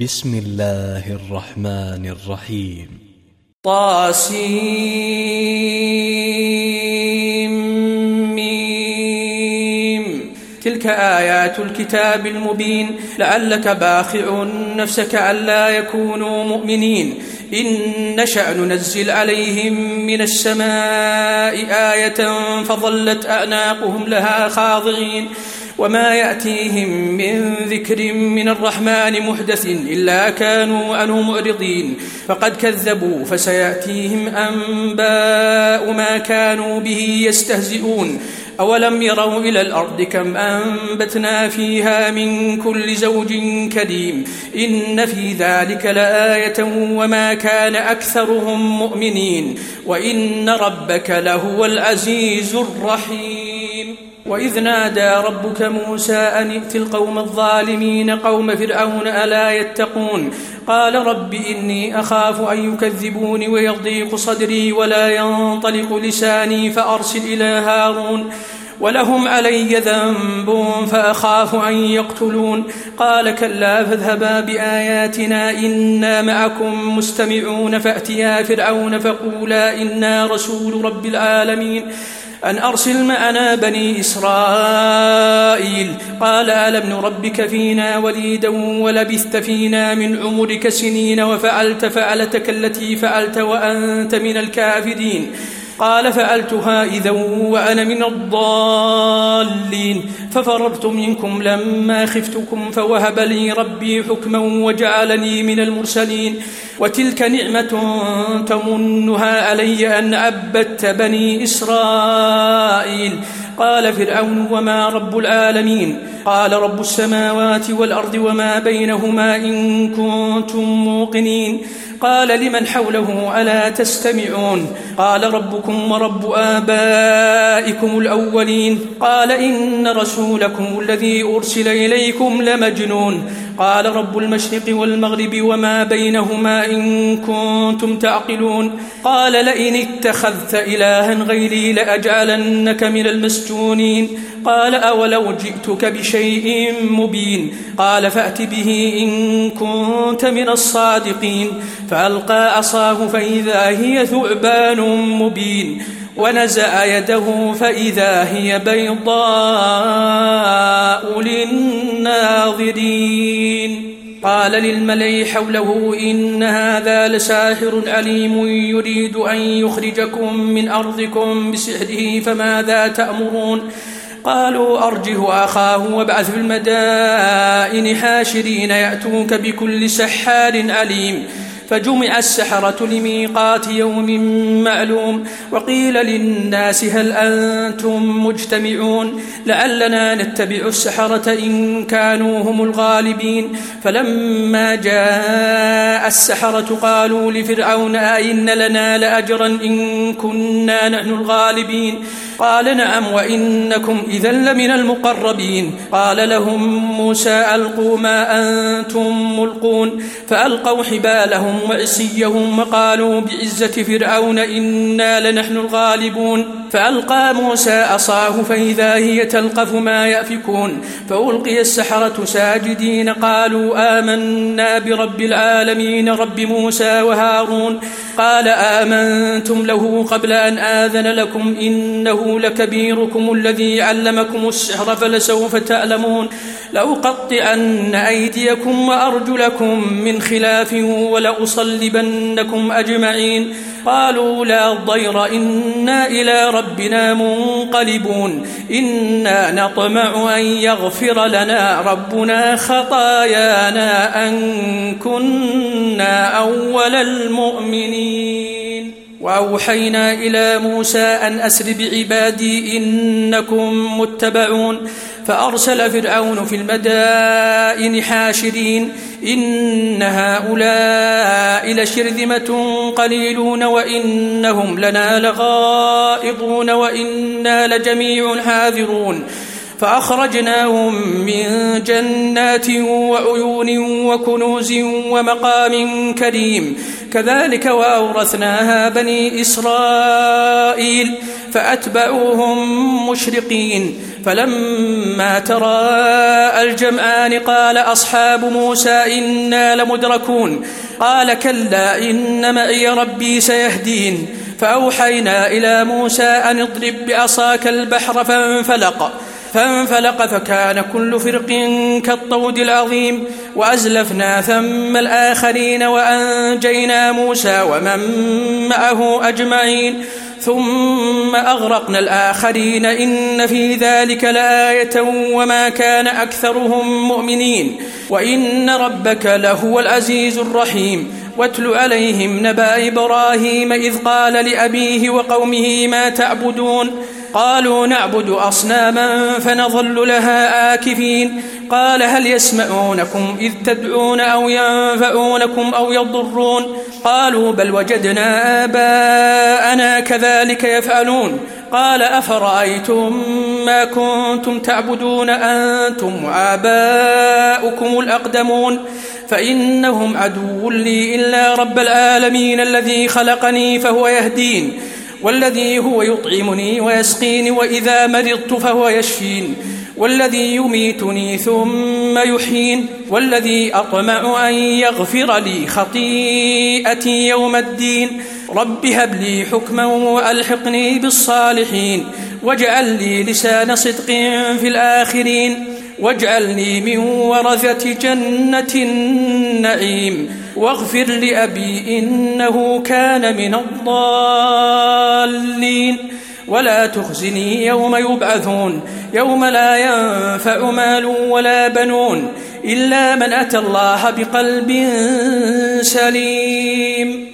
بسم الله الرحمن الرحيم طاسيم تلك آيات الكتاب المبين لعلك باخع نفسك ألا يكونوا مؤمنين إن نشأ ننزل عليهم من السماء آية فظلت أعناقهم لها خاضعين وما يأتيهم من ذكر من الرحمن محدث إلا كانوا عنه معرضين فقد كذبوا فسيأتيهم أنباء ما كانوا به يستهزئون. أولم يروا إلى الأرض كم أنبتنا فيها من كل زوج كريم. إن في ذلك لآية وما كان أكثرهم مؤمنين. وإن ربك لهو العزيز الرحيم. وإذ نادى ربك موسى أن ائت القوم الظالمين قوم فرعون ألا يتقون؟ قال رب إني أخاف أن يكذبون ويضيق صدري ولا ينطلق لساني فأرسل إلى هارون ولهم علي ذنب فأخاف أن يقتلون. قال كلا فاذهبا بآياتنا إنا معكم مستمعون فأتيا فرعون فقولا إنا رسول رب العالمين. أن أرسل معنا بني إسرائيل. قال ألم نربك فينا وليدا ولبثت فينا من عمرك سنين وفعلت فعلتك التي فعلت وأنت من الكافرين. قال فعلتها إذا وأنا من الضالين ففررت منكم لما خفتكم فوهب لي ربي حكما وجعلني من المرسلين وتلك نعمة تمنها علي أن عبدت بني إسرائيل قال فرعون وما رب العالمين قال رب السماوات والأرض وما بينهما إن كنتم موقنين قال لمن حوله ألا تستمعون قال ربكم ورب آبائكم الأولين قال إن رسولكم الذي أرسل إليكم لمجنون قال رب المشرق والمغرب وما بينهما إن كنتم تعقلون. قال لئن اتخذت إلها غيري لأجعلنك من المسجونين. قال أولو جئتك بشيء مبين. قال فأت به إن كنت من الصادقين. فألقى عصاه فإذا هي ثعبان مبين. ونزع يده فإذا هي بيضاء. قال للملئ حوله إن هذا لساحر عليم يريد أن يخرجكم من أرضكم بسحره فماذا تأمرون؟ قالوا أرجه أخاه وابعث في المدائن حاشرين يأتوك بكل سحار عليم فجمع السحرة لميقات يوم معلوم وقيل للناس هل أنتم مجتمعون لعلنا نتبع السحرة إن كانوا هم الغالبين فلما جاء السحرة قالوا لفرعون أئن لنا لأجرا إن كنا نحن الغالبين قال نعم وإنكم إذا لمن المقربين. قال لهم موسى ألقوا ما أنتم ملقون. فألقوا حبالهم وعصيهم وقالوا بعزة فرعون إنا لنحن الغالبون. فألقى موسى عصاه فإذا هي تلقف ما يأفكون. فألقي السحرة ساجدين قالوا آمنا برب العالمين رب موسى وهارون. قال آمنتم له قبل أن آذن لكم إنه لكبيركم الذي علمكم السحر فلسوف تعلمون لأقطعن أيديكم وأرجلكم من خلاف ولأصلبنكم أجمعين قالوا لا ضير إنا إلى ربنا منقلبون إنا نطمع أن يغفر لنا ربنا خطايانا أن كنا أول المؤمنين وأوحينا إلى موسى أن أسر بعبادي إنكم متبعون فأرسل فرعون في المدائن حاشرين إن هؤلاء لشرذمة قليلون وإنهم لنا لغائضون وإنا لجميع حاذرون. فأخرجناهم من جنات وعيون وكنوز ومقام كريم. كذلك وأورثناها بني إسرائيل فأتبعوهم مشرقين. فلما تراءى الجمعان قال أصحاب موسى إنا لمدركون. قال كلا إن معي ربي سيهدين. فأوحينا إلى موسى أن اضرب بعصاك البحر فانفلق. فانفلق فكان كل فرق كالطود العظيم. وأزلفنا ثم الآخرين وأنجينا موسى ومن معه أجمعين. ثم أغرقنا الآخرين إن في ذلك لآية وما كان أكثرهم مؤمنين. وإن ربك لهو العزيز الرحيم. واتل عليهم نبأ إبراهيم إذ قال لأبيه وقومه ما تعبدون؟ قالوا نعبد أصناما فنظل لها آكفين. قال هل يسمعونكم إذ تدعون أو ينفعونكم أو يضرون؟ قالوا بل وجدنا آباءنا كذلك يفعلون. قال أفرأيتم ما كنتم تعبدون أنتم وآباؤكم الأقدمون؟ فإنهم عدو لي إلا رب العالمين الذي خلقني فهو يهدين. والذي هو يطعمني ويسقيني وإذا مرضت فهو يشفين. والذي يميتني ثم يحيين. والذي أطمع أن يغفر لي خطيئتي يوم الدين. رب هب لي حكما وألحقني بالصالحين. واجعل لي لسان صدق في الآخرين. واجعلني من ورثة جنة النعيم. واغفر لأبي إنه كان من الضالين. ولا تخزني يوم يبعثون. يوم لا ينفع مال ولا بنون إلا من أتى الله بقلب سليم.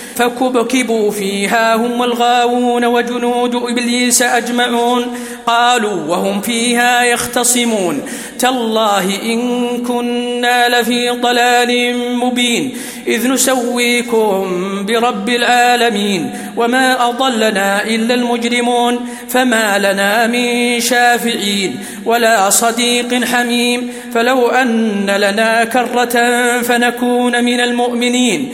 فكبكبوا فيها هم الغاوون وجنود إبليس أجمعون. قالوا وهم فيها يختصمون. تالله إن كنا لفي ضلال مبين. إذ نسويكم برب العالمين. وما أضلنا إلا المجرمون. فما لنا من شافعين. ولا صديق حميم. فلو أن لنا كرة فنكون من المؤمنين.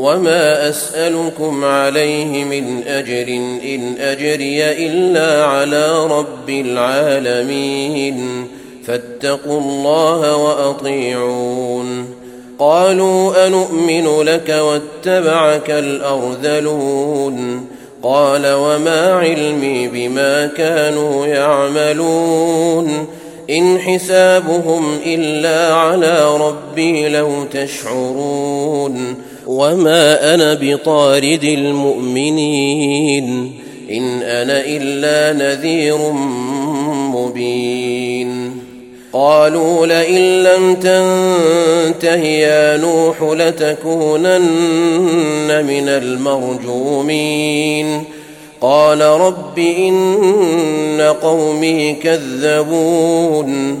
وما أسألكم عليه من أجر إن أجري إلا على رب العالمين فاتقوا الله وأطيعون قالوا أنؤمن لك واتبعك الأرذلون قال وما علمي بما كانوا يعملون إن حسابهم إلا على ربي لو تشعرون وما أنا بطارد المؤمنين ان أنا الا نذير مبين قالوا لئن لم تنته يا نوح لتكونن من المرجومين قال رب ان قومي كذبون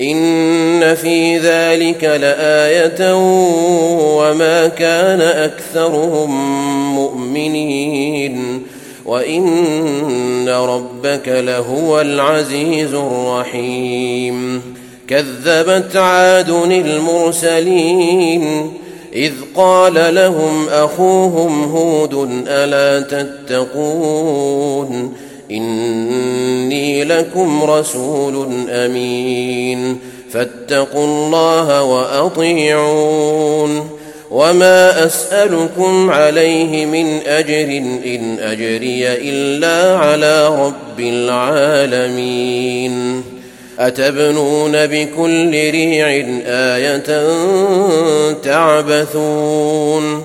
إن في ذلك لآية وما كان أكثرهم مؤمنين وإن ربك لهو العزيز الرحيم كذبت عاد المرسلين إذ قال لهم أخوهم هود ألا تتقون إني لكم رسول أمين. فاتقوا الله وأطيعون. وما أسألكم عليه من أجر إن أجري إلا على رب العالمين. أتبنون بكل ريع آية تعبثون.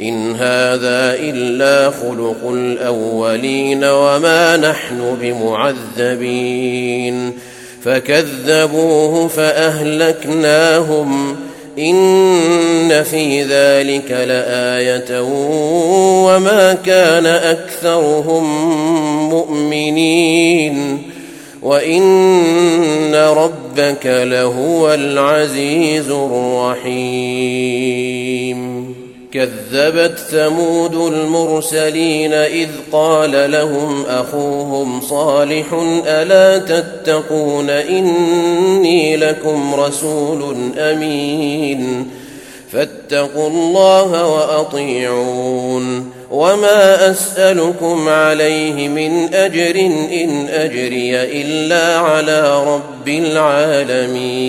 إن هذا إلا خلق الأولين وما نحن بمعذبين. فكذبوه فأهلكناهم. إن في ذلك لآية. وما كان أكثرهم مؤمنين. وإن ربك لهو العزيز الرحيم. كذبت ثمود المرسلين إذ قال لهم أخوهم صالح ألا تتقون إني لكم رسول أمين فاتقوا الله وأطيعون وما أسألكم عليه من أجر إن أجري إلا على رب العالمين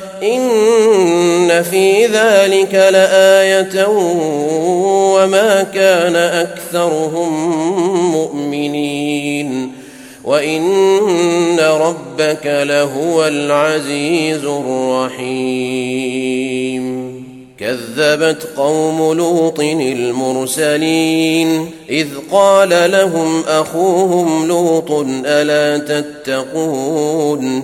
إن في ذلك لآية وما كان أكثرهم مؤمنين وإن ربك لهو العزيز الرحيم كذبت قوم لوط المرسلين إذ قال لهم أخوهم لوط ألا تتقون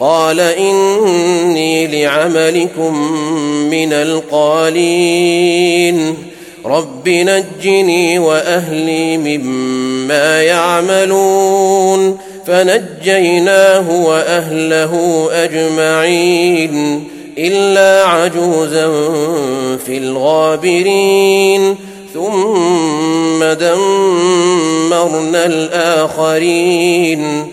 قال إني لعملكم من القالين. رب نجني وأهلي مما يعملون. فنجيناه وأهله أجمعين. إلا عجوزا في الغابرين. ثم دمرنا الآخرين.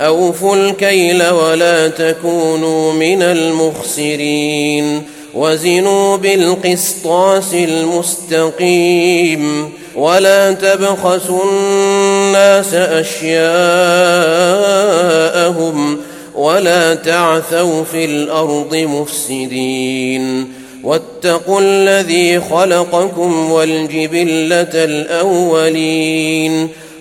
اوفوا الكيل ولا تكونوا من المخسرين وزنوا بالقسطاس المستقيم ولا تبخسوا الناس أشياءهم ولا تعثوا في الأرض مفسدين واتقوا الذي خلقكم والجبلة الأولين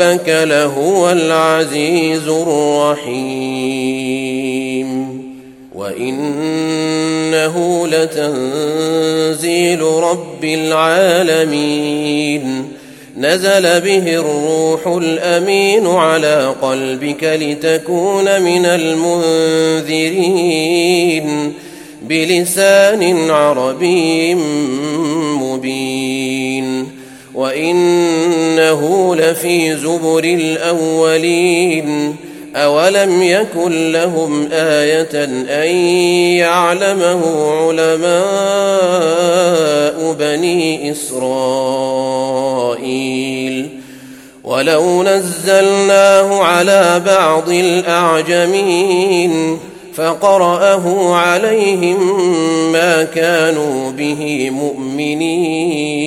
ربك لهو العزيز الرحيم. وإنه لتنزيل رب العالمين. نزل به الروح الأمين على قلبك لتكون من المنذرين. بلسان عربي مبين. وانه لفي زبر الاولين اولم يكن لهم إيه ان يعلمه علماء بني اسرائيل ولو نزلناه على بعض الاعجمين فقراه عليهم ما كانوا به مؤمنين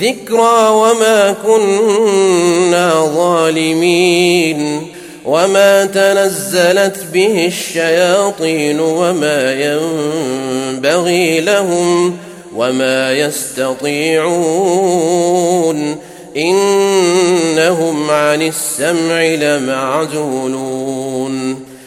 ذكرى وما كنا ظالمين وما تنزلت به الشياطين وما ينبغي لهم وما يستطيعون إنهم عن السمع لمعزولون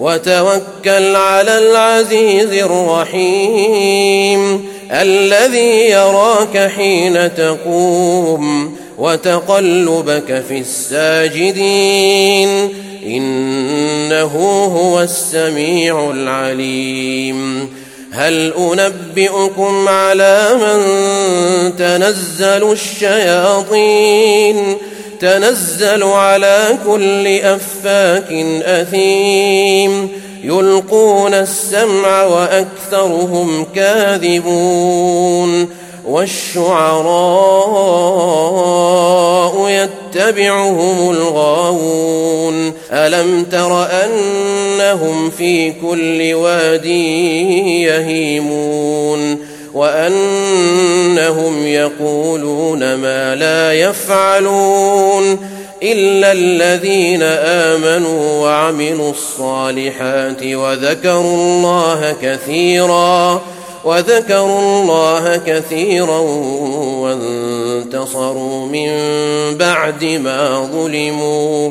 وتوكل على العزيز الرحيم الذي يراك حين تقوم وتقلبك في الساجدين إنه هو السميع العليم هل أنبئكم على من تنزل الشياطين تنزل على كل أفاك أثيم. يلقون السمع وأكثرهم كاذبون. والشعراء يتبعهم الغاوون. ألم تر أنهم في كل واد يهيمون؟ وأنهم يقولون ما لا يفعلون إلا الذين آمنوا وعملوا الصالحات وذكروا الله كثيرا وذكروا الله كثيرا وانتصروا من بعد ما ظلموا